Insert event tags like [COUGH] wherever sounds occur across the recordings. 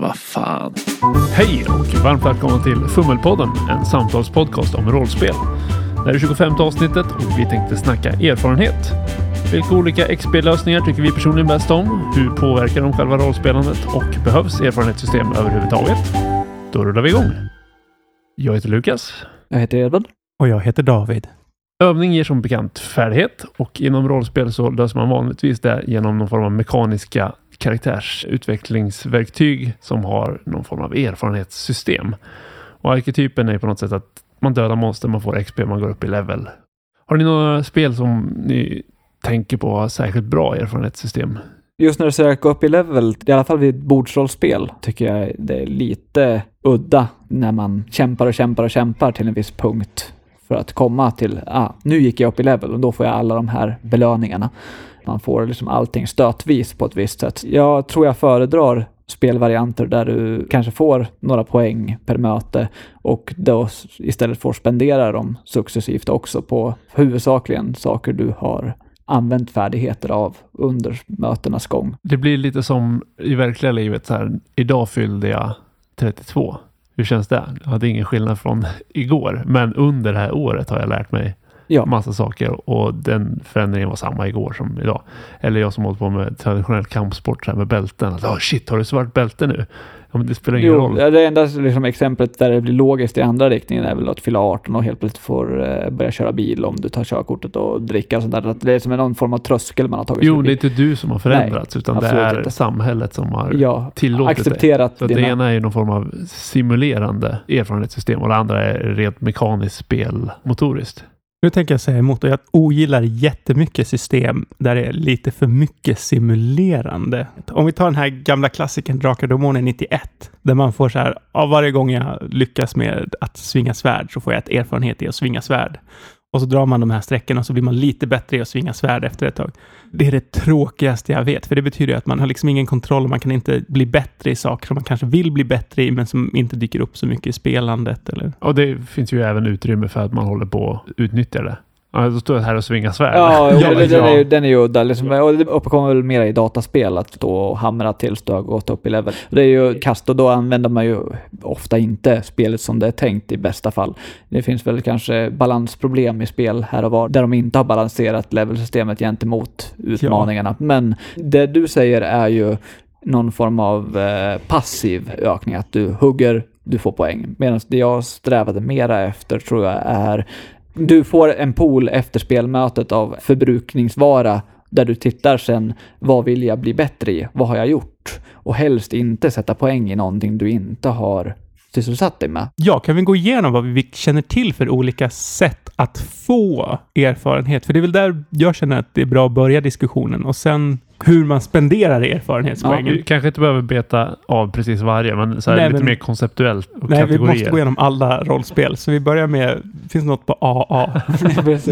Vad fan. Hej och varmt välkomna till Fummelpodden, en samtalspodcast om rollspel. Det här är 25 avsnittet och vi tänkte snacka erfarenhet. Vilka olika XP-lösningar tycker vi personligen bäst om? Hur påverkar de själva rollspelandet? Och behövs erfarenhetssystem överhuvudtaget? Då rullar vi igång. Jag heter Lukas. Jag heter Edvard. Och jag heter David. Övning ger som bekant färdighet och inom rollspel så löser man vanligtvis det genom någon form av mekaniska karaktärsutvecklingsverktyg som har någon form av erfarenhetssystem. Och arketypen är på något sätt att man dödar monster, man får XP, man går upp i level. Har ni några spel som ni tänker på har särskilt bra erfarenhetssystem? Just när du säger att gå upp i level, i alla fall vid bordsrollspel, tycker jag det är lite udda när man kämpar och kämpar och kämpar till en viss punkt för att komma till, ah, nu gick jag upp i level och då får jag alla de här belöningarna. Man får liksom allting stötvis på ett visst sätt. Jag tror jag föredrar spelvarianter där du kanske får några poäng per möte och då istället får spendera dem successivt också på huvudsakligen saker du har använt färdigheter av under mötenas gång. Det blir lite som i verkliga livet så här. Idag fyllde jag 32. Hur känns det? Jag hade ingen skillnad från [LAUGHS] igår, men under det här året har jag lärt mig Ja. massa saker och den förändringen var samma igår som idag. Eller jag som hållit på med traditionell kampsport så här med bälten. Att, oh, shit, har du svart bälte nu? Ja, det spelar ingen Jo, roll. det enda liksom, exemplet där det blir logiskt i andra riktningen är väl att fylla 18 och helt plötsligt får eh, börja köra bil om du tar körkortet och dricka och sånt där. Att det är som någon form av tröskel man har tagit Jo, sig det är inte du som har förändrats utan det är inte. samhället som har Ja, tillåtit det. accepterat Så att det dina... ena är ju någon form av simulerande erfarenhetssystem och det andra är rent mekaniskt spelmotoriskt. Nu tänker jag säga emot och jag ogillar jättemycket system där det är lite för mycket simulerande. Om vi tar den här gamla klassikern Drakar och Demoner 91, där man får så här, av varje gång jag lyckas med att svinga svärd så får jag ett erfarenhet i att svinga svärd. Och så drar man de här sträckorna och så blir man lite bättre i att svinga svärd efter ett tag. Det är det tråkigaste jag vet, för det betyder att man har liksom ingen kontroll och man kan inte bli bättre i saker som man kanske vill bli bättre i, men som inte dyker upp så mycket i spelandet. Eller? Och det finns ju även utrymme för att man håller på att utnyttja det. Ja, då står jag här och svingar svärd. Ja, [LAUGHS] Ja, ja, den, ja. är den är ju udda. Liksom, och det uppkommer väl mer i dataspel att stå och hamra tills du har gått upp i level. Det är ju kast och då använder man ju ofta inte spelet som det är tänkt i bästa fall. Det finns väl kanske balansproblem i spel här och var där de inte har balanserat levelsystemet gentemot utmaningarna. Men det du säger är ju någon form av eh, passiv ökning, att du hugger, du får poäng. Medan det jag strävade mera efter tror jag är du får en pool efter spelmötet av förbrukningsvara där du tittar sen, vad vill jag bli bättre i? Vad har jag gjort? Och helst inte sätta poäng i någonting du inte har sysselsatt dig med. Ja, kan vi gå igenom vad vi känner till för olika sätt att få erfarenhet? För det är väl där jag känner att det är bra att börja diskussionen och sen hur man spenderar erfarenhetspoängen. Vi kanske inte behöver beta av precis varje, men så här Nej, lite men- mer konceptuellt och Nej, vi kategorier. måste gå igenom alla rollspel. Så vi börjar med, finns det något på AA?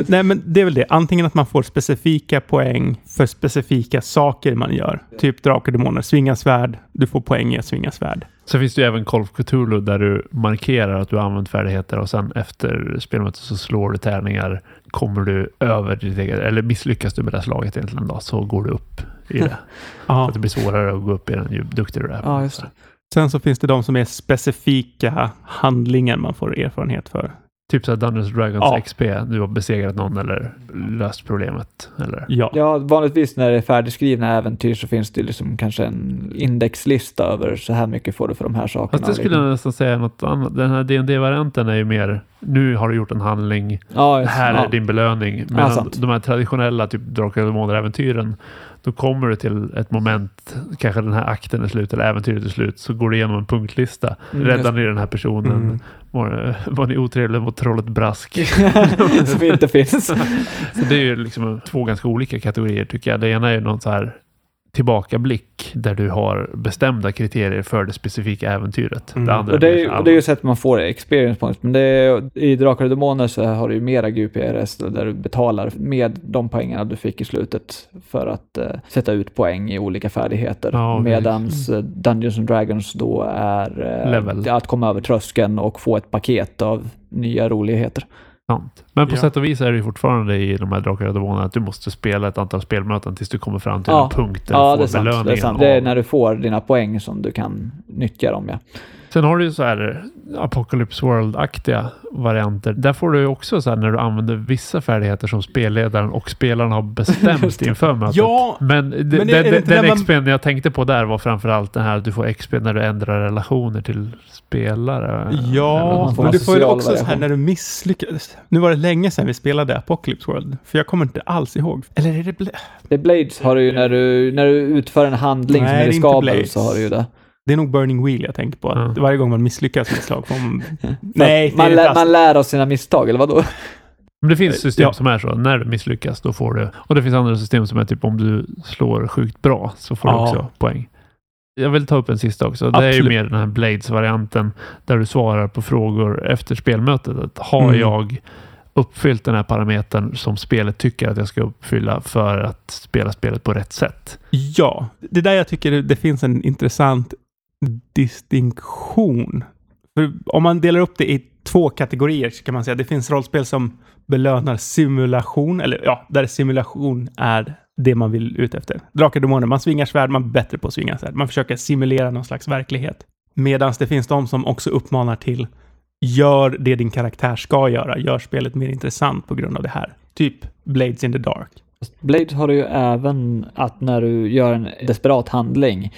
[LAUGHS] Nej, men det är väl det. Antingen att man får specifika poäng för specifika saker man gör. Typ drakar och demoner, svinga svärd. Du får poäng i att svinga svärd. Sen finns det ju även Call of Cthulhu där du markerar att du har använt färdigheter och sen efter spelmötet så slår du tärningar. Kommer du över ditt eget, eller misslyckas du med det här slaget egentligen då, så går du upp i det. Så [LAUGHS] Ja. att det blir svårare att gå upp i den ju duktigare du är. Ja, just det. Sen så finns det de som är specifika handlingar man får erfarenhet för. Typ såhär Dungeons and Dragons Ja. XP. Du har besegrat någon eller löst problemet. Eller? Ja. Ja, vanligtvis när det är färdigskrivna äventyr så finns det liksom kanske en indexlista över så här mycket får du för de här sakerna. Fast det skulle jag nästan säga något annat. Den här dd varianten är ju mer, nu har du gjort en handling, ja, här ja. är din belöning. Medan de här traditionella typ Drakar och Demoner-äventyren, då kommer du till ett moment, kanske den här akten är slut eller äventyret är slut, så går du igenom en punktlista. Mm, Räddar ni den här personen? Mm. Var, var ni otrevliga mot trollet Brask? [LAUGHS] som inte finns. [LAUGHS] Så det är ju liksom två ganska olika kategorier tycker jag. Det ena är ju någon så här tillbakablick där du har bestämda kriterier för det specifika äventyret. Mm. Det andra Och det, är, ju- så och det är ju sätt man får experience points. Men det är, i Drakar och Demoner så har du ju mera GPRS där du betalar med de poängerna du fick i slutet för att eh, sätta ut poäng i olika färdigheter. Ja, okej. Medans eh, Dungeons and Dragons då är eh, Level. att komma över tröskeln och få ett paket av nya roligheter. Sant. Men på Ja. sätt och vis är det fortfarande i de här Drakar och Demoner att du måste spela ett antal spelmöten tills du kommer fram till Ja. en punkt där Ja, du det är får sant. belöningen. Det är, sant. det är när du får dina poäng som du kan nyttja dem, ja. Sen har du ju så här Apocalypse World-aktiga varianter. Där får du ju också så här när du använder vissa färdigheter som spelledaren och spelaren har bestämt [LAUGHS] inför mötet. Ja, Men, det, är det den, den man- XP'n jag tänkte på där var framförallt den här att du får XP när du ändrar relationer till spelare. Ja, men en du får ju också så här när du misslyckas. Nu var det länge sedan vi spelade Apocalypse World, för jag kommer inte alls ihåg. Eller är det... Bla- Det Blades har du ju när du, när du utför en handling Nej, som är riskabel så har du ju det. Det är nog Burning Wheel jag tänker på. Att Ja. Varje gång man misslyckas med ett slag får man... [LAUGHS] Nej, man, lär, man lär av sina misstag, eller vadå? Men det finns system Ja. som är så. När du misslyckas då får du. Och det finns andra system som är typ om du slår sjukt bra så får du Ja. också poäng. Jag vill ta upp en sista också. Det är ju Absolut. mer den här Blades-varianten där du svarar på frågor efter spelmötet. Att har Mm. jag uppfyllt den här parametern som spelet tycker att jag ska uppfylla för att spela spelet på rätt sätt? Ja, det är där jag tycker det finns en intressant distinktion. För om man delar upp det i två kategorier så kan man säga att det finns rollspel som belönar simulation, eller ja, där simulation är det man vill ut efter. Drakar och demoner, man svingar svärd, man är bättre på att svinga svärd. Man försöker simulera någon slags verklighet. Medan det finns de som också uppmanar till gör det din karaktär ska göra, gör spelet mer intressant på grund av det här. Typ Blades in the Dark. Blades har du ju även att när du gör en desperat handling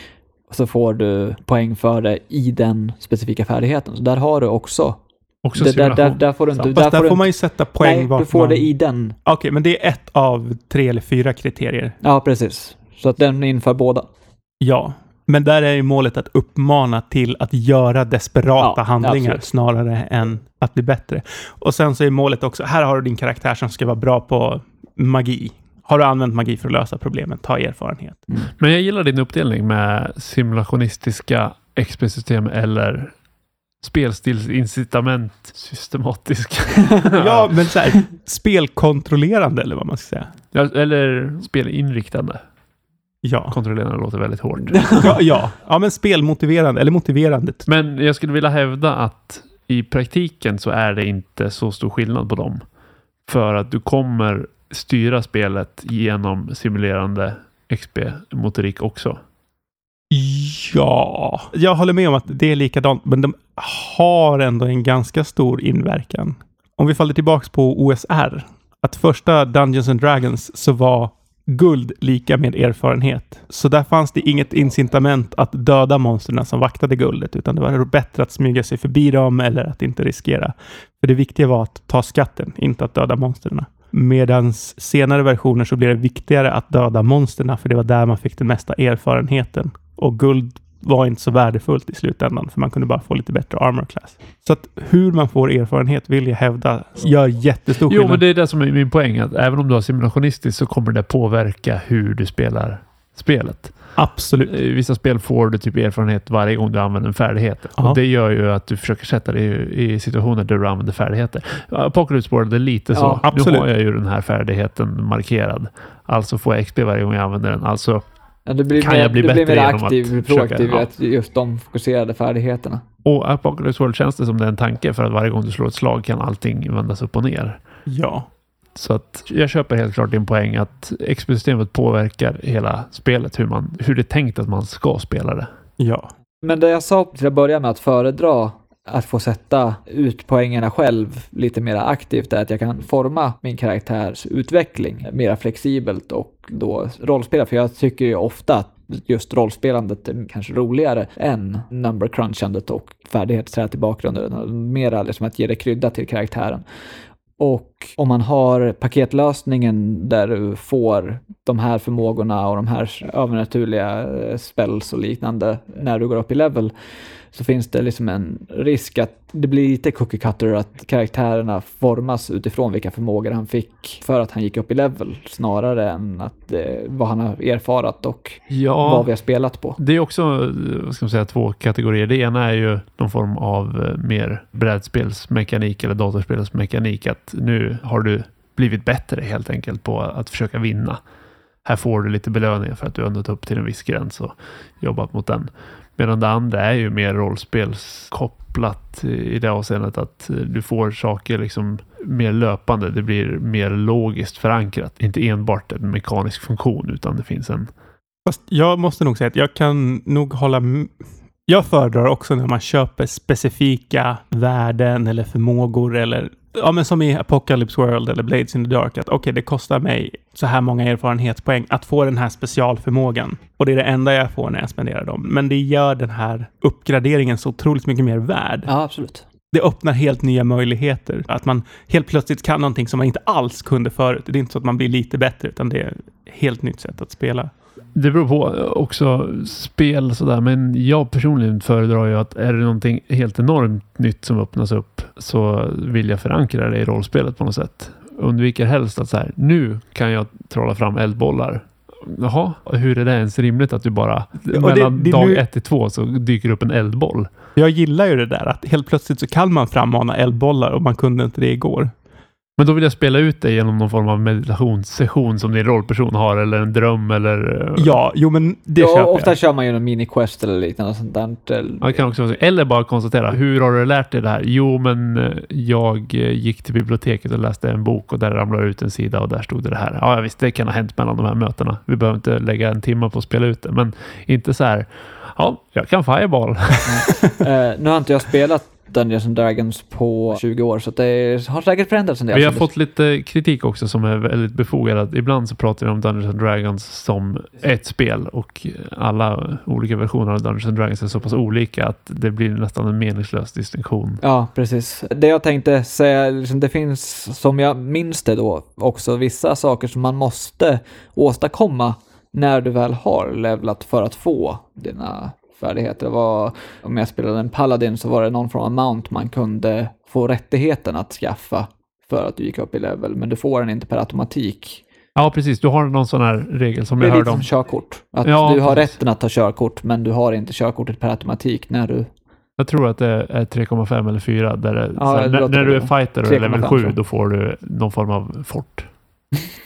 så får du poäng för det i den specifika färdigheten. Så där har du också. Också Det, där, där, där får du inte... Fast där där du får man ju sätta poäng Nej, vart du får man... det i den. Okej, men det är ett av tre eller fyra kriterier. Ja, precis. Så att den inför båda. Ja. Men där är ju målet att uppmana till att göra desperata Ja, handlingar absolut. snarare än att bli bättre. Och sen så är målet också, här har du din karaktär som ska vara bra på magi. Har du använt magi för att lösa problemen, ta erfarenhet. Men jag gillar din uppdelning med simulationistiska XP-system eller spelstilsincitament systematiska. [LAUGHS] Ja, men så här, [LAUGHS] spelkontrollerande eller vad man ska säga. Ja, eller spelinriktande. Ja. Kontrollerande låter väldigt hårt. [LAUGHS] Ja, ja. ja, men spelmotiverande, eller motiverandet. Men jag skulle vilja hävda att i praktiken så är det inte så stor skillnad på dem. För att du kommer styra spelet genom simulerande XP-motorik också. Ja, jag håller med om att det är likadant, men de har ändå en ganska stor inverkan. Om vi faller tillbaks på OSR, att första Dungeons and Dragons så var guld lika med erfarenhet. Så där fanns det inget incitament att döda monstren som vaktade guldet, utan det var bättre att smyga sig förbi dem eller att inte riskera. För det viktiga var att ta skatten, inte att döda monstren. Medan senare versioner så blev det viktigare att döda monstren, för det var där man fick den mesta erfarenheten. Och guld var inte så värdefullt i slutändan, för man kunde bara få lite bättre armor class. Så att hur man får erfarenhet vill jag hävda gör jättestor Jo, skillnad. men det är det som är min poäng. Att även om du har simulationistiskt så kommer det påverka hur du spelar spelet. Absolut. I vissa spel får du typ erfarenhet varje gång du använder en färdighet. Ja. Och det gör ju att du försöker sätta dig i, situationer där du använder färdigheter. Apocalypse World är lite Ja, så. absolut. Nu har jag ju den här färdigheten markerad. Alltså får jag XP varje gång jag använder den. Alltså Ja, du blir Kan mer, jag bli du blir bättre mer genom att aktiv, försöka- proaktiv i ja. att just de fokuserade färdigheterna. Och Apocalypse World känns det som det är en tanke för att varje gång du slår ett slag kan allting vändas upp och ner. Ja. Så att jag köper helt klart din poäng att XP-systemet påverkar hela spelet, hur, man, hur det är tänkt att man ska spela det. Ja. Men det jag sa till att börja med att föredra att få sätta ut poängerna själv lite mer aktivt är att jag kan forma min karaktärs utveckling mer flexibelt och då rollspela. För jag tycker ju ofta att just rollspelandet är kanske roligare än number crunchandet och färdighetsträet i bakgrunden. Mera liksom att ge det krydda till karaktären. Och om man har paketlösningen där du får de här förmågorna och de här övernaturliga eh, spells och liknande när du går upp i level så finns det liksom en risk att det blir lite cookie cutter att karaktärerna formas utifrån vilka förmågor han fick för att han gick upp i level snarare än att eh, vad han har erfarat och vad Ja, vi har spelat på. det är också eh, vad ska man säga, två kategorier. Det ena är ju någon form av eh, mer brädspelsmekanik eller datorspelsmekanik. Att nu har du blivit bättre helt enkelt på att försöka vinna här får du lite belöningar för att du har nått upp till en viss gräns och jobbat mot den. Medan det andra är ju mer rollspelskopplat i det avseendet att eh, du får saker liksom mer löpande. Det blir mer logiskt förankrat. Inte enbart en mekanisk funktion utan det finns en... Fast jag måste nog säga att jag kan nog hålla... Jag föredrar också när man köper specifika värden eller förmågor eller ja, men som i Apocalypse World eller Blades in the Dark, att okej, okay, det kostar mig så här många erfarenhetspoäng att få den här specialförmågan. Och det är det enda jag får när jag spenderar dem. Men det gör den här uppgraderingen så otroligt mycket mer värd. Ja, absolut. Det öppnar helt nya möjligheter. Att man helt plötsligt kan någonting som man inte alls kunde förut. Det är inte så att man blir lite bättre, utan det är ett helt nytt sätt att spela. Det beror på också spel sådär, men jag personligen föredrar ju att är det någonting helt enormt nytt som öppnas upp så vill jag förankra det i rollspelet på något sätt. Undviker helst att så här, nu kan jag trolla fram eldbollar. Jaha, hur är det ens rimligt att du bara ja, mellan det, det dag nu... ett till två så dyker upp en eldboll? Jag gillar ju det där att helt plötsligt så kan man frammana eldbollar och man kunde inte det igår. Men då vill jag spela ut det genom någon form av meditationssession som din rollperson har eller en dröm eller... Eh, ja, jo men det ja, köper ofta jag. kör man ju någon mini-quest eller liknande sånt där. Ja, kan också, eller bara konstatera, hur har du lärt dig det här? Jo, men eh, jag eh, gick till biblioteket och läste en bok och där ramlade ut en sida och där stod det det här. Ja, visst, det kan ha hänt mellan de här mötena. Vi behöver inte lägga en timme på att spela ut det, men inte så här. Ja, jag kan Fireball. uh, nu har inte jag spelat Dungeons and Dragons på 20 år, så det har säkert förändrats en del. Vi har fått lite kritik också som är väldigt befogad. Ibland så pratar vi om Dungeons and Dragons som ett spel och alla olika versioner av Dungeons and Dragons är så pass olika att det blir nästan en meningslös distinktion. Ja, precis. Det jag tänkte säga, liksom, det finns som jag minns det då också vissa saker som man måste åstadkomma när du väl har levlat för att få dina färdigheter. var, om jag spelade en paladin så var det någon form av mount man kunde få rättigheten att skaffa för att du gick upp i level, men du får den inte per automatik. Ja, precis. Du har någon sån här regel som jag hörde om. Det är lite som körkort. Att ja, du har precis. rätten att ta körkort, men du har inte körkortet per automatik när du... Jag tror att det är 3,5 eller 4. Där det, ja, här, när, när du är fighter och level 7, då får du någon form av fort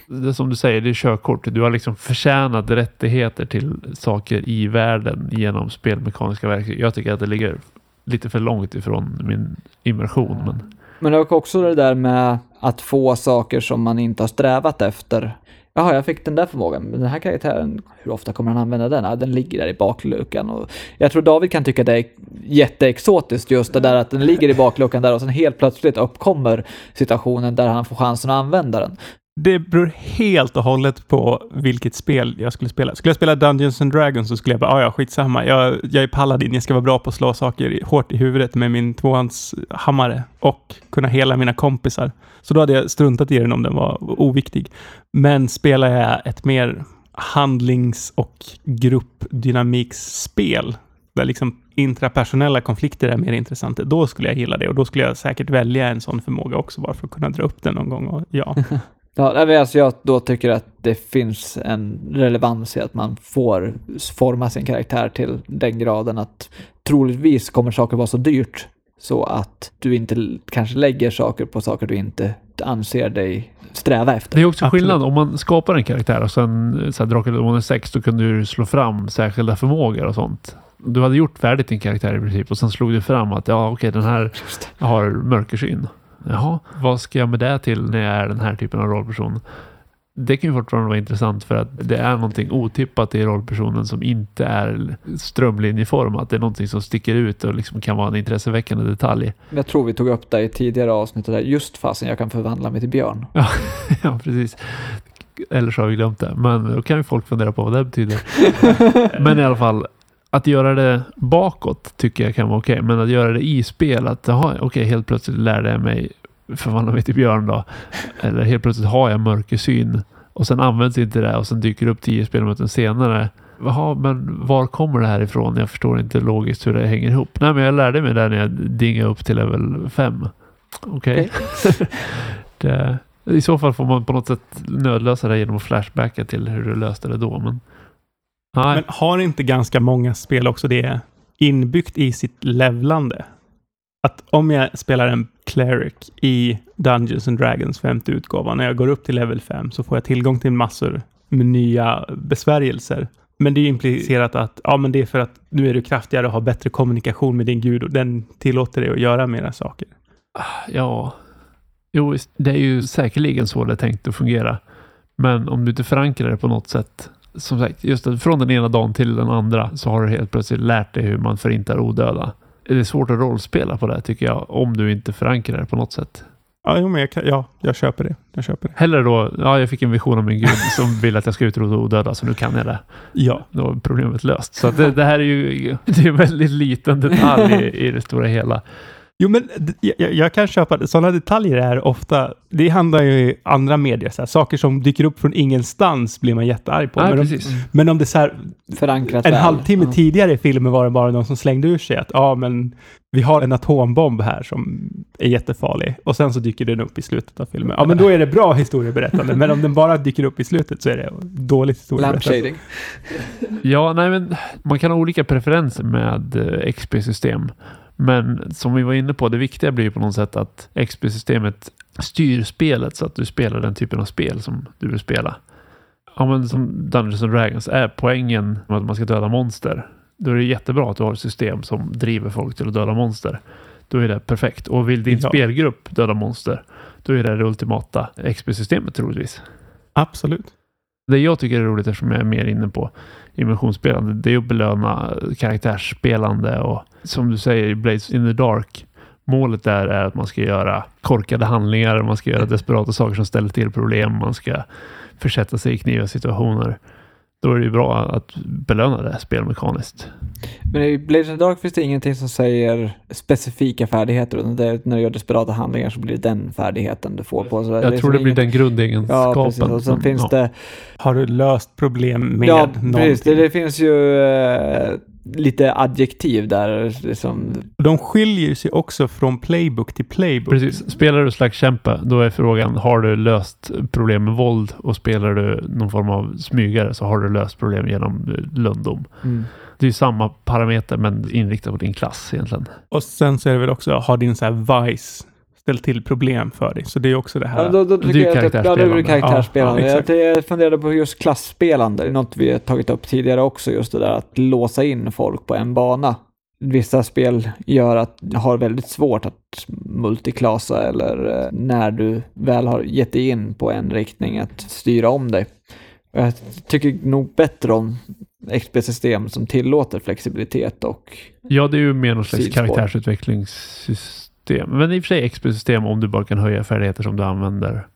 det som du säger, det är körkort. Du har liksom förtjänat rättigheter till saker i världen genom spelmekaniska verktyg. Jag tycker att det ligger lite för långt ifrån min immersion. Men, men det är också det där med att få saker som man inte har strävat efter. Jaha, jag fick den där förmågan, men den här karaktären, hur ofta kommer han använda den? Ja, den ligger där i bakluckan. Och jag tror David kan tycka det är jätteexotiskt just det där att den ligger i bakluckan där och sen helt plötsligt uppkommer situationen där han får chansen att använda den. Det beror helt och hållet på vilket spel jag skulle spela. Skulle jag spela Dungeons and Dragons så skulle jag bara, ja, ja skitsamma, jag, jag är paladin, jag ska vara bra på att slå saker hårt i huvudet med min tvåhandshammare och kunna hela mina kompisar. Så då hade jag struntat i den om den var oviktig. Men spelar jag ett mer handlings och gruppdynamiksspel, där liksom intrapersonella konflikter är mer intressanta, då skulle jag gilla det och då skulle jag säkert välja en sån förmåga också bara för att kunna dra upp den någon gång. Och ja. [LAUGHS] Ja, alltså jag då tycker att det finns en relevans i att man får forma sin karaktär till den graden att troligtvis kommer saker vara så dyrt så att du inte kanske lägger saker på saker du inte anser dig sträva efter. Det är också skillnad om man skapar en karaktär och sen så här, Drakar Demoner 6 då kunde du slå fram särskilda förmågor och sånt. Du hade gjort färdigt din karaktär i princip och sen slog du fram att ja okej den här har mörkersyn. Jaha, vad ska jag med det till när jag är den här typen av rollperson? Det kan ju fortfarande vara intressant för att det är någonting otippat i rollpersonen som inte är strömlinjeformat. Det är någonting som sticker ut och liksom kan vara en intresseväckande detalj. Jag tror vi tog upp det i tidigare avsnitt, där just fasen jag kan förvandla mig till björn. Ja, [LAUGHS] ja, precis. Eller så har vi glömt det, men då kan ju folk fundera på vad det betyder. [LAUGHS] men i alla fall, att göra det bakåt tycker jag kan vara okej, okay, men att göra det i spel, att okej, okay, helt plötsligt lärde jag mig förvandla mig till björn då. Eller helt plötsligt har jag mörkersyn och sen används inte det och sen dyker det upp tio spelmöten senare. Jaha, men var kommer det här ifrån? Jag förstår inte logiskt hur det hänger ihop. Nej, men jag lärde mig det när jag dingade upp till level 5. Okej. Okay. [LAUGHS] I så fall får man på något sätt nödlösa det genom att flashbacka till hur du löste det då. Men Nej. Men har inte ganska många spel också det inbyggt i sitt levlande? Att om jag spelar en cleric i Dungeons and Dragons femte utgåva, när jag går upp till level 5 så får jag tillgång till massor med nya besvärjelser. Men det är implicerat att ja, men det är för att nu är du kraftigare och har bättre kommunikation med din gud och den tillåter dig att göra mera saker. Ja, jo, det är ju säkerligen så det är tänkt att fungera. Men om du inte förankrar det på något sätt. Som sagt, just att från den ena dagen till den andra så har du helt plötsligt lärt dig hur man förintar odöda. Det är svårt att rollspela på det tycker jag, om du inte förankrar det på något sätt. Ja, jo, men jag, kan, ja, jag köper det. Jag köper det. Hellre då, ja, jag fick en vision om en gud som vill att jag ska utrota odöda, så nu kan jag det. Ja, Då är problemet löst. Så det, det här är ju det är en väldigt liten detalj i, i det stora hela. Jo, men jag, jag kan köpa det. Sådana detaljer är ofta, det handlar ju i andra medier, så här, saker som dyker upp från ingenstans blir man jättearg på. Ja, men, om, precis. men om det är så här, Förankrat en väl. halvtimme Ja. tidigare i filmen var det bara någon som slängde ur sig att ja, men vi har en atombomb här som är jättefarlig. Och sen så dyker den upp i slutet av filmen. Ja, men då är det bra historieberättande. men om den bara dyker upp i slutet så är det dåligt historieberättande. Lampshading. Ja, nej men man kan ha olika preferenser med eh, XP-system. Men som vi var inne på, det viktiga blir på något sätt att XP-systemet styr spelet så att du spelar den typen av spel som du vill spela. Ja, men som Dungeons and Dragons är poängen med att man ska döda monster. Då är det jättebra att du har ett system som driver folk till att döda monster. Då är det perfekt. Och vill din Ja. spelgrupp döda monster, då är det det ultimata XP-systemet troligtvis. Absolut. Det jag tycker är roligt eftersom jag är mer inne på immersionsspelande, det är att belöna karaktärsspelande och som du säger i Blades in the Dark. Målet där är att man ska göra korkade handlingar, man ska göra desperata saker som ställer till problem, man ska försätta sig i kniviga situationer. Då är det ju bra att belöna det spelmekaniskt. Men i Blades the Dark finns det ingenting som säger specifika färdigheter. Utan det är, när du gör desperata handlingar så blir det den färdigheten du får på. Så Jag är tror det blir inget- den grundegenskapen. Ja, precis. Och sen finns ja. det... Har du löst problem med ja, någonting? precis. Det, det finns ju eh, lite adjektiv där. Liksom, De skiljer sig också från playbook till playbook. Precis. Spelar du slagskämpe, då är frågan, har du löst problem med våld? Och spelar du någon form av smygare så har du löst problem genom eh, lönndom. mm. Det är samma parameter men inriktat på din klass egentligen. Och sen så är det väl också, har din så här vice ställt till problem för dig? Så det är också det här. Ja, då, då tycker ju jag att ja, det är karaktärsspelande. Ja, ja, jag, funderade på just klassspelande, det är något vi har tagit upp tidigare också, just det där att låsa in folk på en bana. Vissa spel gör att du har väldigt svårt att multiklassa eller eh, när du väl har gett dig in på en riktning att styra om dig. Jag tycker nog bättre om XP-system som tillåter flexibilitet och Ja, det är ju mer någon slags Sidspår. karaktärsutvecklingssystem. Men i och för sig XP-system om du bara kan höja färdigheter som du använder.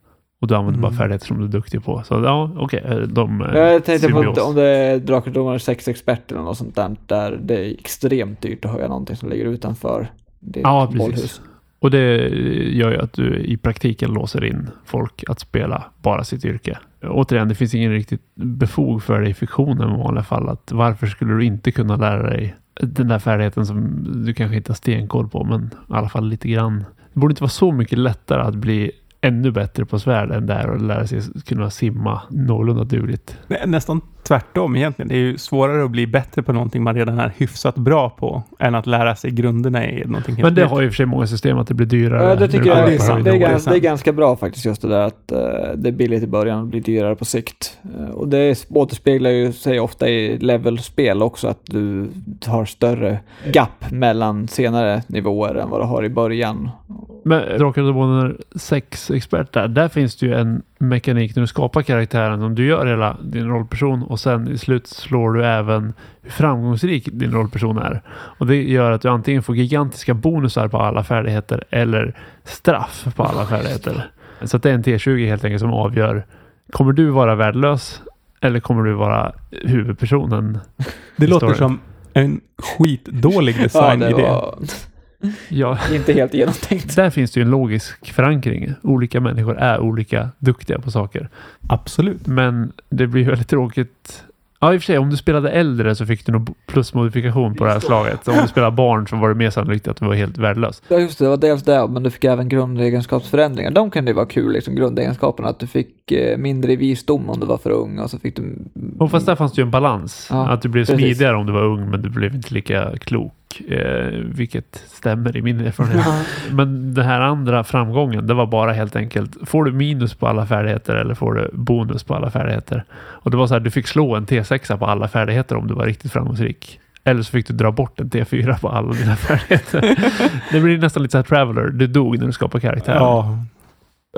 Och du använder bara Mm. färdigheter som du är duktig på. Så ja, okej. eh, De eh, Jag tänkte på symbios. att om det är Drakar Domare 6 experter eller något sånt där, där det är extremt dyrt att höja någonting som ligger utanför ditt Ja, precis. bollhus. Och det gör ju att du i praktiken låser in folk att spela bara sitt yrke. Återigen, det finns ingen riktigt befog för det i fiktionen i vanliga fall. Att varför skulle du inte kunna lära dig den där färdigheten som du kanske inte har stenkoll på, men i alla fall lite grann. Det borde inte vara så mycket lättare att bli ännu bättre på svärd än där och lära sig kunna simma någorlunda dugligt. Nä- Nästan tvärtom egentligen. Det är ju svårare att bli bättre på någonting man redan är hyfsat bra på än att lära sig grunderna i någonting helt Men det nytt. har ju i och för sig många system att det blir dyrare. Ja, det tycker jag det är sant. det, är ganska, det är ganska bra faktiskt just det där att eh, det är billigt i början och blir dyrare på sikt. Eh, och det återspeglar ju sig ofta i levelspel också att du har större gap mellan senare nivåer än vad du har i början. Men Drakar och Demoner 6-expert där, där finns det ju en mekanik när du skapar karaktären som du gör hela din rollperson och sen i slut slår du även hur framgångsrik din rollperson är. Och det gör att du antingen får gigantiska bonusar på alla färdigheter eller straff på alla färdigheter. Så att det är en T20 helt enkelt som avgör kommer du vara värdelös eller kommer du vara huvudpersonen? Det låter som en skitdålig [LAUGHS] design i det. var Ja, inte helt genomtänkt. där finns det ju en logisk förankring. Olika människor är olika duktiga på saker. Absolut. Men det blir väldigt tråkigt. Ja, i och för sig, om du spelade äldre så fick du nog plusmodifikation på det här slaget. Om du spelar barn så var det mer sannolikt att du var helt värdelös. Ja just det, det var dels det, men du fick även grundegenskapsförändringar. De kunde ju vara kul, liksom grundegenskaperna. Att du fick eh, mindre visdom om du var för ung och så fick du... Och fast där fanns det ju en balans. Ja, att du blev precis. smidigare om du var ung men du blev inte lika klok. Eh, vilket stämmer i min erfarenhet. Men den här andra framgången, det var bara helt enkelt, får du minus på alla färdigheter eller får du bonus på alla färdigheter? Och det var så här, du fick slå en T6 på alla färdigheter om du var riktigt framgångsrik. Eller så fick du dra bort en T4 på alla dina [LAUGHS] färdigheter. det blir nästan lite så här Traveller, du dog när du skapade karaktär. Ja,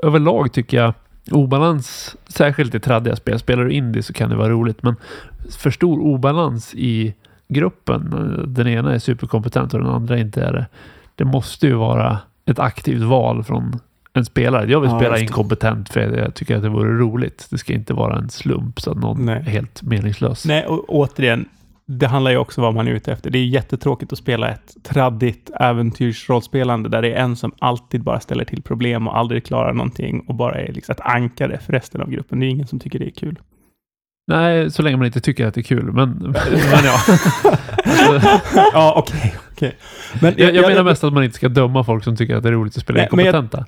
Överlag tycker jag obalans, särskilt i traddiga spel, spelar du indie så kan det vara roligt, men för stor obalans i gruppen, den ena är superkompetent och den andra inte är det. Det måste ju vara ett aktivt val från en spelare. Jag vill Ja, spela inkompetent för jag tycker att det vore roligt. Det ska inte vara en slump så att någon Nej. är helt meningslös. Nej, och återigen, det handlar ju också om vad man är ute efter. Det är jättetråkigt att spela ett traddigt äventyrsrollspelande där det är en som alltid bara ställer till problem och aldrig klarar någonting och bara är liksom ett ankare för resten av gruppen. Det är ingen som tycker det är kul. Nej, så länge man inte tycker att det är kul. Men, [LAUGHS] men ja. Ja, okej. okej. Men jag, jag menar mest att man inte ska döma folk som tycker att det är roligt att spela Nej, jag- inkompetenta.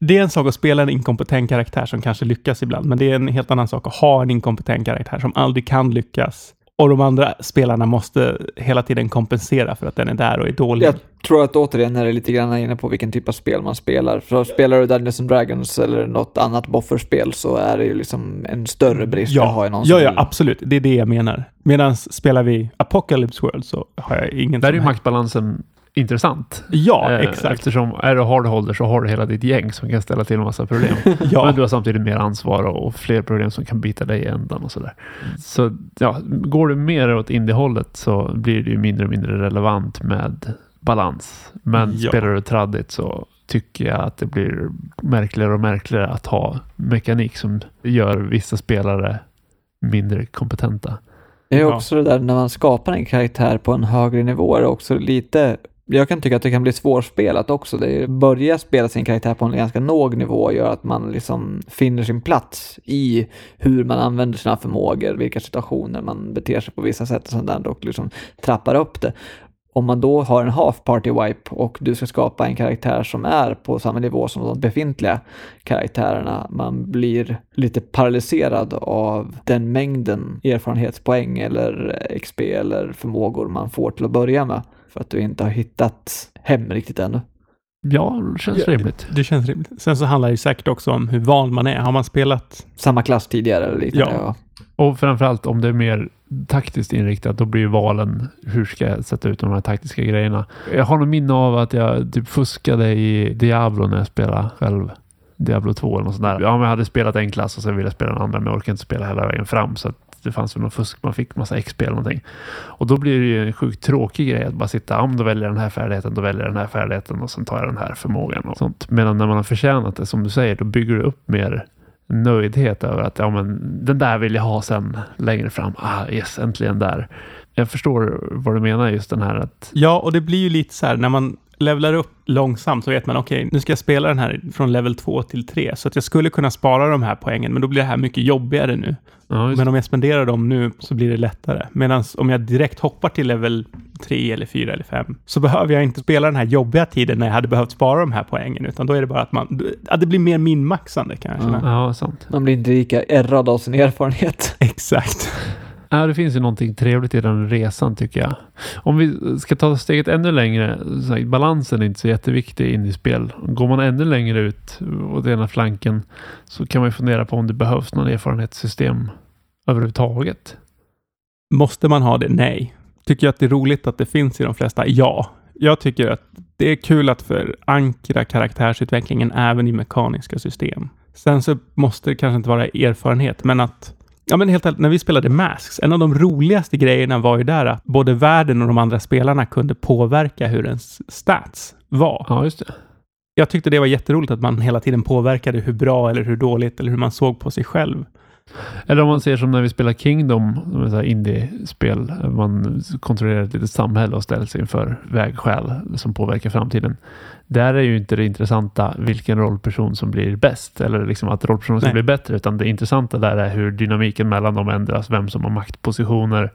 Det är en sak att spela en inkompetent karaktär som kanske lyckas ibland, men det är en helt annan sak att ha en inkompetent karaktär som aldrig kan lyckas. Och de andra spelarna måste hela tiden kompensera för att den är där och är dålig. Jag tror att återigen är det lite grann inne på vilken typ av spel man spelar. För spelar du Dungeons and Dragons eller något annat bofferspel så är det ju liksom en större brist att ha Ja, någon ja, ja, vill- absolut. Det är det jag menar. Medan spelar vi Apocalypse World så har jag ingen Där är ju maktbalansen intressant. Ja, Eh, exakt. Eftersom är du hardholder så har du hela ditt gäng som kan ställa till en massa problem. [LAUGHS] Ja. Men du har samtidigt mer ansvar och fler problem som kan bita dig i ändan och sådär. Så ja, går du mer åt indie-hållet så blir det ju mindre och mindre relevant med balans. Men Ja. spelar du traddigt så tycker jag att det blir märkligare och märkligare att ha mekanik som gör vissa spelare mindre kompetenta. Det är Ja. också det där när man skapar en karaktär på en högre nivå är det också lite jag kan tycka att det kan bli svårspelat också. Det börjar börja spela sin karaktär på en ganska låg nivå gör att man liksom finner sin plats i hur man använder sina förmågor, vilka situationer man beter sig på vissa sätt och sånt där och liksom trappar upp det. Om man då har en half party wipe och du ska skapa en karaktär som är på samma nivå som de befintliga karaktärerna, man blir lite paralyserad av den mängden erfarenhetspoäng eller XP eller förmågor man får till att börja med för att du inte har hittat hem riktigt ännu. Ja, det känns Ja, rimligt. Det känns rimligt. Sen så handlar det säkert också om hur van man är. Har man spelat... Samma klass tidigare eller liknande. Ja. Ja. Och framförallt om det är mer taktiskt inriktat, då blir ju valen hur ska jag sätta ut de här taktiska grejerna. Jag har nog minne av att jag typ fuskade i Diablo när jag spelade själv. Diablo 2 eller något sånt där. Ja, men jag hade spelat en klass och sen ville jag spela den andra, men jag orkade inte spela hela vägen fram. Så att det fanns väl någon fusk, man fick massa XP eller någonting. Och då blir det ju en sjukt tråkig grej att bara sitta, Om men då väljer jag den här färdigheten, då väljer jag den här färdigheten och sen tar jag den här förmågan och sånt. Medan när man har förtjänat det, som du säger, då bygger du upp mer nöjdhet över att ja, men den där vill jag ha sen längre fram. Ah, yes, äntligen där. Jag förstår vad du menar just den här att Ja, och det blir ju lite så här när man levlar upp långsamt så vet man okej, nu ska jag spela den här från level 2 till 3 så att jag skulle kunna spara de här poängen, men då blir det här mycket jobbigare nu. ja, Men om jag spenderar dem nu så blir det lättare. Medan om jag direkt hoppar till level 3 eller 4 eller 5 så behöver jag inte spela den här jobbiga tiden när jag hade behövt spara de här poängen, utan då är det bara att man, ja, det blir mer minmaxande kan jag känna. ja, sant. Man blir inte lika ärrad av sin erfarenhet. [LAUGHS] Exakt. Ja, det finns ju någonting trevligt i den resan tycker jag. Om vi ska ta steget ännu längre, så här, balansen är inte så jätteviktig in i spel. Går man ännu längre ut åt ena flanken så kan man ju fundera på om det behövs någon erfarenhetssystem överhuvudtaget. Måste man ha det? Nej. Tycker jag att det är roligt att det finns i de flesta? Ja. Jag tycker att det är kul att förankra karaktärsutvecklingen även i mekaniska system. Sen så måste det kanske inte vara erfarenhet, men att Ja, men helt ärligt, när vi spelade Masks, en av de roligaste grejerna var ju där att både världen och de andra spelarna kunde påverka hur ens stats var. Ja, just det. Jag tyckte det var jätteroligt att man hela tiden påverkade hur bra eller hur dåligt eller hur man såg på sig själv. Eller om man ser som när vi spelar Kingdom, indie-spel. Man kontrollerar ett litet samhälle och ställs inför vägskäl som påverkar framtiden. Där är ju inte det intressanta vilken rollperson som blir bäst eller liksom att rollpersonen ska bli bättre, utan det intressanta där är hur dynamiken mellan dem ändras, vem som har maktpositioner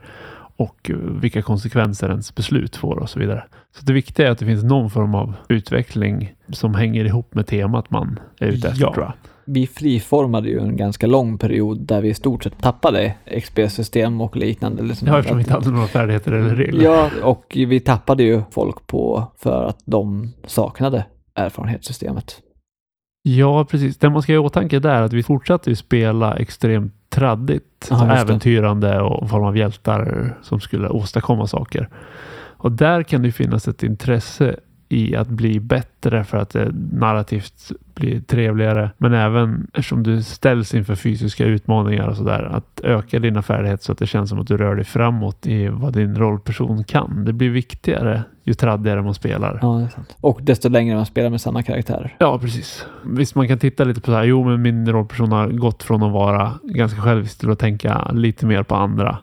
och vilka konsekvenser ens beslut får och så vidare. Så det viktiga är att det finns någon form av utveckling som hänger ihop med temat man är ute efter Ja. Vi friformade ju en ganska lång period där vi i stort sett tappade XP-system och liknande. Liksom. Ja, eftersom vi inte hade några färdigheter eller regler. Ja, och vi tappade ju folk på för att de saknade erfarenhetssystemet. Ja, precis. Det man ska ha i åtanke där är att vi fortsatte ju spela extremt traddigt. Det. äventyrande och form av hjältar som skulle åstadkomma saker. Och där kan det ju finnas ett intresse i att bli bättre för att det narrativt blir trevligare. Men även eftersom du ställs inför fysiska utmaningar och sådär. Att öka dina färdigheter så att det känns som att du rör dig framåt i vad din rollperson kan. Det blir viktigare ju traddigare man spelar. Ja, det är sant. Och desto längre man spelar med samma karaktärer. Ja, precis. Visst, man kan titta lite på så här. Jo, men min rollperson har gått från att vara ganska självisk till att tänka lite mer på andra.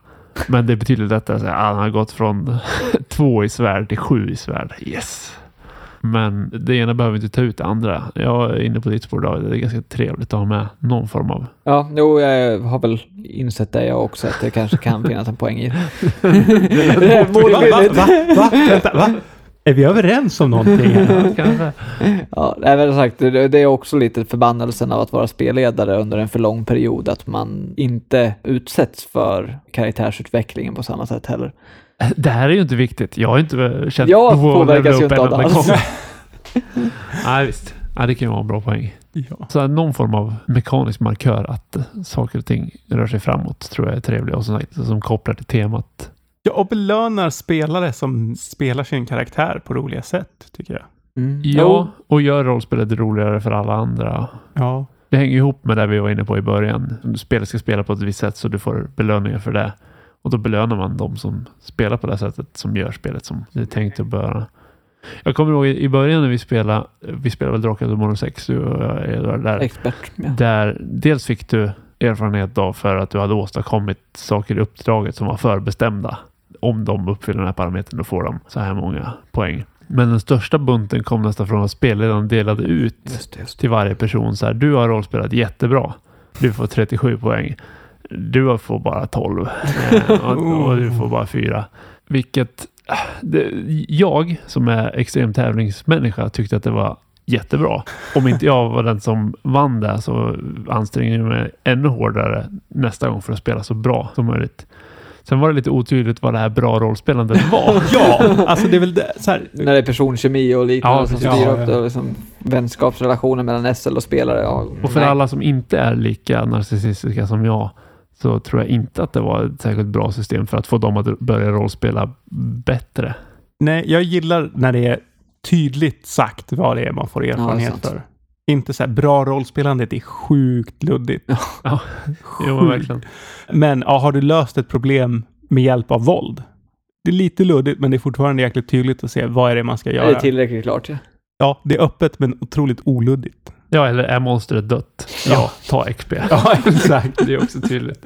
Men det är betydligt lättare att säga att han har gått från [LAUGHS] två i svärd till sju i svärd. Yes. Men det ena behöver inte ta ut det andra. Jag är inne på ditt spår David. Det är ganska trevligt att ha med någon form av... Ja, jo, jag har väl insett det jag också, att det kanske kan [LAUGHS] finnas en poäng i det. [LAUGHS] Det är Va, va, va, va? Vänta, va? Är vi överens om någonting? här? [LAUGHS] Ja, som sagt, det det är också lite förbannelsen av att vara spelledare under en för lång period, att man inte utsätts för karaktärsutvecklingen på samma sätt heller. Det här är ju inte viktigt. Jag har inte känt Jag behov av att levla ju upp en enda gång. [LAUGHS] Nej, visst. Ja, det kan ju vara en bra poäng. Ja. Så någon form av mekanisk markör att eh, saker och ting rör sig framåt tror jag är trevligt och som, som kopplar till temat. ja, och belönar spelare som spelar sin karaktär på roliga sätt, tycker jag. Mm. Ja, och gör rollspelet roligare för alla andra. Ja. Det hänger ihop med det vi var inne på i början. Spelet ska spela på ett visst sätt så du får belöningar för det. Och då belönar man de som spelar på det sättet som gör spelet som det är tänkt att börja. Jag kommer ihåg i början när vi spelade, vi spelade väl Drakar Demon 6, du och jag Edvard, där. Expert. Ja. Där dels fick du erfarenhet då för att du hade åstadkommit saker i uppdraget som var förbestämda. Om de uppfyller den här parametern då får de så här många poäng. Men den största bunten kom nästan från att spelledaren delade ut Just det, just det. till varje person så här. Du har rollspelat jättebra. Du får 37 poäng. Du får bara 12. [LAUGHS] Eh, och, och du får bara 4. Vilket äh, det, jag som är extrem tävlingsmänniska tyckte att det var jättebra. Om inte jag var den som vann det så anstränger jag mig ännu hårdare nästa gång för att spela så bra som möjligt. Sen var det lite otydligt vad det här bra rollspelandet var. [LAUGHS] ja, alltså det är väl det, så här, När det är personkemi och liknande Ja, som styr Ja, upp det, och liksom vänskapsrelationer mellan SL och spelare. Ja, Och för nej. alla som inte är lika narcissistiska som jag så tror jag inte att det var ett särskilt bra system för att få dem att börja rollspela bättre. nej, jag gillar när det är tydligt sagt vad det är man får är erfarenhet sant. för. Inte så här, bra rollspelande, det är sjukt luddigt. [LAUGHS] Ja, jo, men Sjukt. verkligen. Men ja, har du löst ett problem med hjälp av våld? Det är lite luddigt, men det är fortfarande jäkligt tydligt att se vad är det man ska Är göra. det tillräckligt klart? Ja. Ja, det är öppet men otroligt oluddigt. Ja, eller är monstret dött? Ja, ta XP. [LAUGHS] Ja, exakt. Det är också tydligt.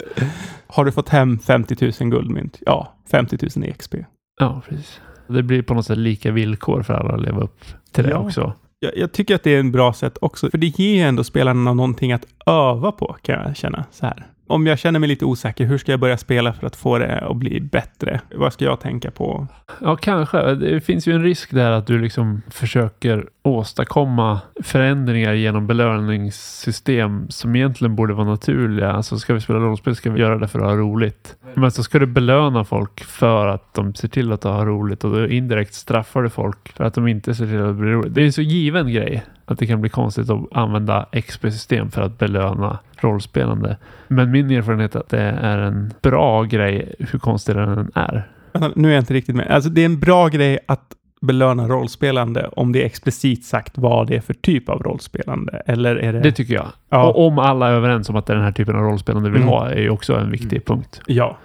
Har du fått hem 50 000 guldmynt? Ja, 50 000 i XP. Ja, precis. Det blir på något sätt lika villkor för alla att leva upp till det Ja. också. Jag, jag tycker att det är en bra sätt också, för det ger ju ändå spelarna någonting att öva på, kan jag känna. Så här. Om jag känner mig lite osäker, hur ska jag börja spela för att få det att bli bättre? Vad ska jag tänka på? Ja, kanske. Det finns ju en risk där att du liksom försöker åstadkomma förändringar genom belöningssystem som egentligen borde vara naturliga. Alltså ska vi spela rollspel ska vi göra det för att ha roligt. Men så ska du belöna folk för att de ser till att ha roligt och då indirekt straffar du folk för att de inte ser till att det blir roligt. Det är en så given grej att det kan bli konstigt att använda XP-system för att belöna rollspelande. Men min erfarenhet är att det är en bra grej hur konstig den än är. Nu är jag inte riktigt med. Alltså det är en bra grej att belöna rollspelande om det är explicit sagt vad det är för typ av rollspelande. Eller är det... Det tycker jag. Ja. Och om alla är överens om att det är den här typen av rollspelande vi vill Mm. ha är ju också en viktig punkt. Ja.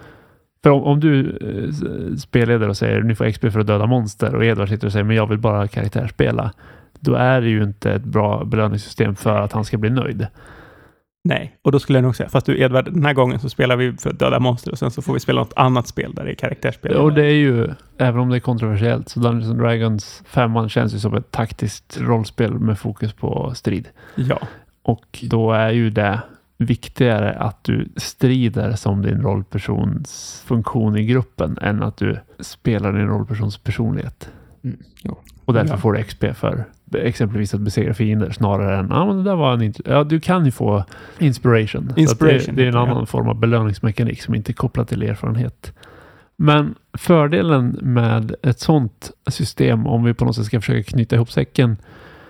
För om, om du eh, spelleder och säger ni får XP för att döda monster och Edvard sitter och säger men jag vill bara karaktärsspela. Då är det ju inte ett bra belöningssystem för att han ska bli nöjd. Nej, och då skulle jag nog säga, fast du Edvard, den här gången så spelar vi för döda monster och sen så får vi spela något annat spel där det är karaktärsspel. Och det är ju, även om det är kontroversiellt, så Dungeons and Dragons 5 känns ju som ett taktiskt rollspel med fokus på strid. Ja. Och då är ju det viktigare att du strider som din rollpersons funktion i gruppen än att du spelar din rollpersons personlighet. Mm. Och därför Ja. får du XP för exempelvis att besegra fiender snarare än ja, men det där var en ja, du kan ju få inspiration. Inspiration det, det är en annan form av belöningsmekanik som inte är kopplad till erfarenhet. Men fördelen med ett sånt system, om vi på något sätt ska försöka knyta ihop säcken.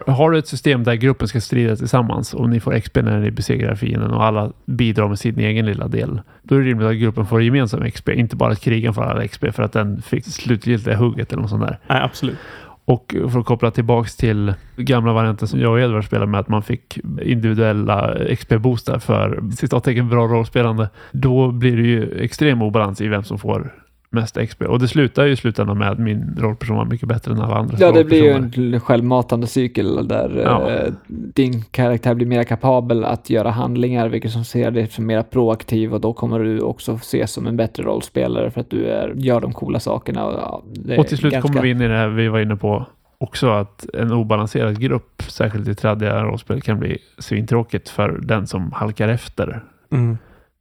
Har du ett system där gruppen ska strida tillsammans och ni får XP när ni besegrar fienden och alla bidrar med sin egen lilla del. Då är det rimligt att gruppen får gemensam XP, inte bara att krigen får alla XP för att den fick slutgiltiga hugget eller något sånt där. Nej, absolut. Och för att koppla tillbaks till gamla varianten som jag och Edvard spelade med, att man fick individuella XP-boostar för citattecken bra rollspelande. Då blir det ju extrem obalans i vem som får mest XP. Och det slutar ju i slutändan med att min rollperson var mycket bättre än alla andra Ja, det blir ju en självmatande cykel där Ja. eh, din karaktär blir mer kapabel att göra handlingar, vilket som ser dig som mer proaktiv och då kommer du också ses som en bättre rollspelare för att du är, gör de coola sakerna. Och, ja, Och till slut ganska- kommer vi in i det här vi var inne på också att en obalanserad grupp, särskilt i trädiga rollspel, kan bli svintråkigt för den som halkar efter. Mm.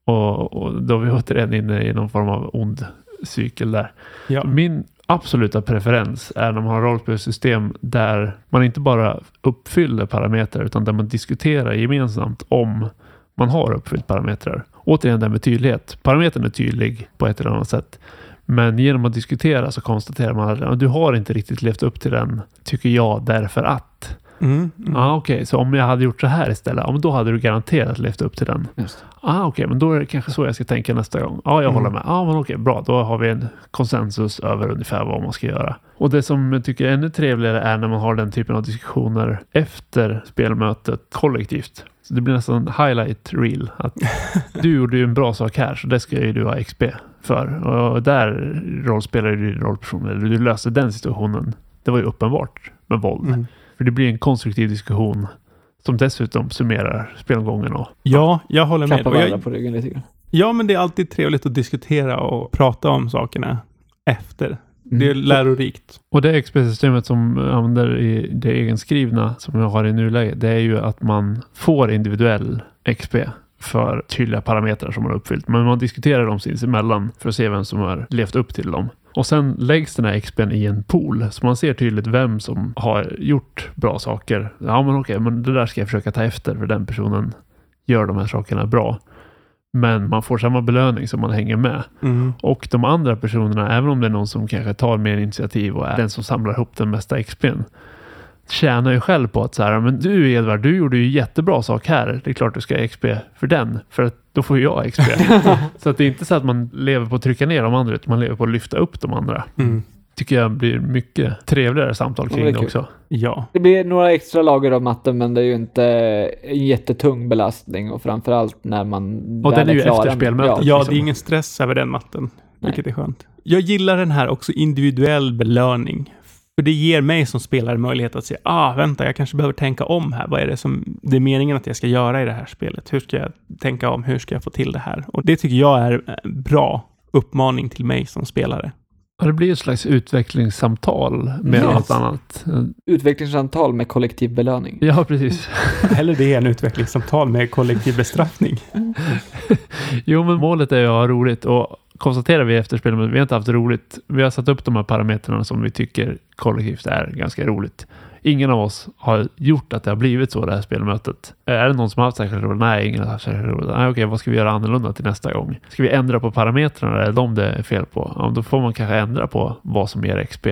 Och, och då är vi återigen inne i någon form av ond cykel där. Ja. Min absoluta preferens är när man har rollspelssystem där man inte bara uppfyller parametrar utan där man diskuterar gemensamt om man har uppfyllt parametrar. Återigen det med tydlighet. Parametern är tydlig på ett eller annat sätt. Men genom att diskutera så konstaterar man att du har inte riktigt levt upp till den, tycker jag, därför att. Mm. Mm. Ja, okej, så om jag hade gjort så här istället, ja, då hade du garanterat levt upp till den. Just. Ah, okej, men då är det kanske så jag ska tänka nästa gång. Ja, jag Mm. håller med. Ja, men okej, bra. Då har vi en konsensus över ungefär vad man ska göra. Och det som jag tycker är ännu trevligare är när man har den typen av diskussioner efter spelmötet kollektivt. Så det blir nästan en highlight reel. Att [LAUGHS] du gjorde ju en bra sak här, så det ska ju du ha XP för. Och där rollspelar du din rollperson, eller du löste den situationen. Det var ju uppenbart med våld. Mm. För det blir en konstruktiv diskussion som dessutom summerar spelgången och Ja, jag håller med. Klappa Och varandra jag, på ryggen lite grann. ja, men det är alltid trevligt att diskutera och prata om sakerna efter. Det är Mm. lärorikt. Och det XP-systemet som använder i det egenskrivna som jag har i nuläget, det är ju att man får individuell XP för tydliga parametrar som man har uppfyllt. Men man diskuterar dem sinsemellan för att se vem som har levt upp till dem. Och sen läggs den här XPn i en pool så man ser tydligt vem som har gjort bra saker. Ja, men okej, men det där ska jag försöka ta efter för den personen gör de här sakerna bra. Men man får samma belöning som man hänger med. Mm. Och de andra personerna, även om det är någon som kanske tar mer initiativ och är den som samlar ihop den mesta XPn, tjänar ju själv på att så här, men du Edvard, du gjorde ju jättebra sak här. Det är klart du ska ha XP för den, för att då får ju jag XP. [LAUGHS] så att det är inte så att man lever på att trycka ner de andra, utan man lever på att lyfta upp de andra. Mm. Tycker jag blir mycket trevligare samtal Ja, kring det är det kul. också. Ja. Det blir några extra lager av matten, men det är ju inte en jättetung belastning och framförallt när man Och den är ju efter spelmötet. Ja, Ja, liksom. det är ingen stress över den matten, vilket är skönt. Jag gillar den här också individuell belöning. För det ger mig som spelare möjlighet att se, ah, vänta, jag kanske behöver tänka om här. Vad är det som det är meningen att jag ska göra i det här spelet? Hur ska jag tänka om? Hur ska jag få till det här? Och det tycker jag är en bra uppmaning till mig som spelare. Ja, det blir ett slags utvecklingssamtal med Yes. allt annat. Utvecklingssamtal med kollektiv belöning. Ja, precis. [LAUGHS] Eller det är en utvecklingssamtal med kollektiv bestraffning. [LAUGHS] Jo, men målet är ju att ha roligt och konstaterar vi efter spelet att vi har inte haft roligt. Vi har satt upp de här parametrarna som vi tycker kollektivt är ganska roligt. Ingen av oss har gjort att det har blivit så det här spelmötet. Är det någon som har haft särskilt roligt? Nej, ingen har haft särskilt roligt. Nej, okej, vad ska vi göra annorlunda till nästa gång? Ska vi ändra på parametrarna? Är de det är fel på? Ja, då får man kanske ändra på vad som ger XP.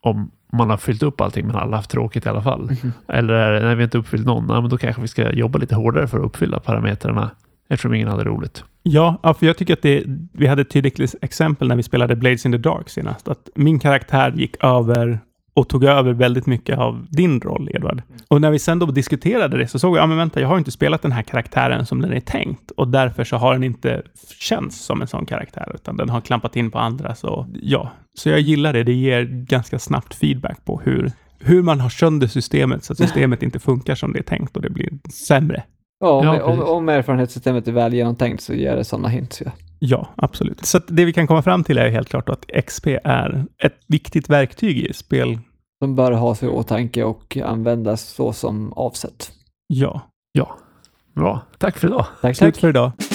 Om man har fyllt upp allting men alla haft tråkigt i alla fall. Eller är det, nej, vi inte uppfyllt någon. Nej, men då kanske vi ska jobba lite hårdare för att uppfylla parametrarna eftersom ingen hade roligt. Ja, ja, för jag tycker att det, vi hade ett tydligt exempel när vi spelade Blades in the Dark senast. Att min karaktär gick över och tog över väldigt mycket av din roll, Edvard. Och när vi sen då diskuterade det så såg jag, ja men vänta, jag har inte spelat den här karaktären som den är tänkt och därför så har den inte känts som en sån karaktär, utan den har klampat in på andra. Så ja, så jag gillar det. Det ger ganska snabbt feedback på hur, hur man har sönder systemet så att [LAUGHS] systemet inte funkar som det är tänkt och det blir sämre. Ja, om, Ja, om, om erfarenhetssystemet är väl genomtänkt så ger det sådana hints. Ja. Ja, absolut. Så det vi kan komma fram till är helt klart att XP är ett viktigt verktyg i spel. De bör ha sig i åtanke och användas så som avsett. Ja. Ja. Bra. Tack för idag. Tack, Slut tack. för idag.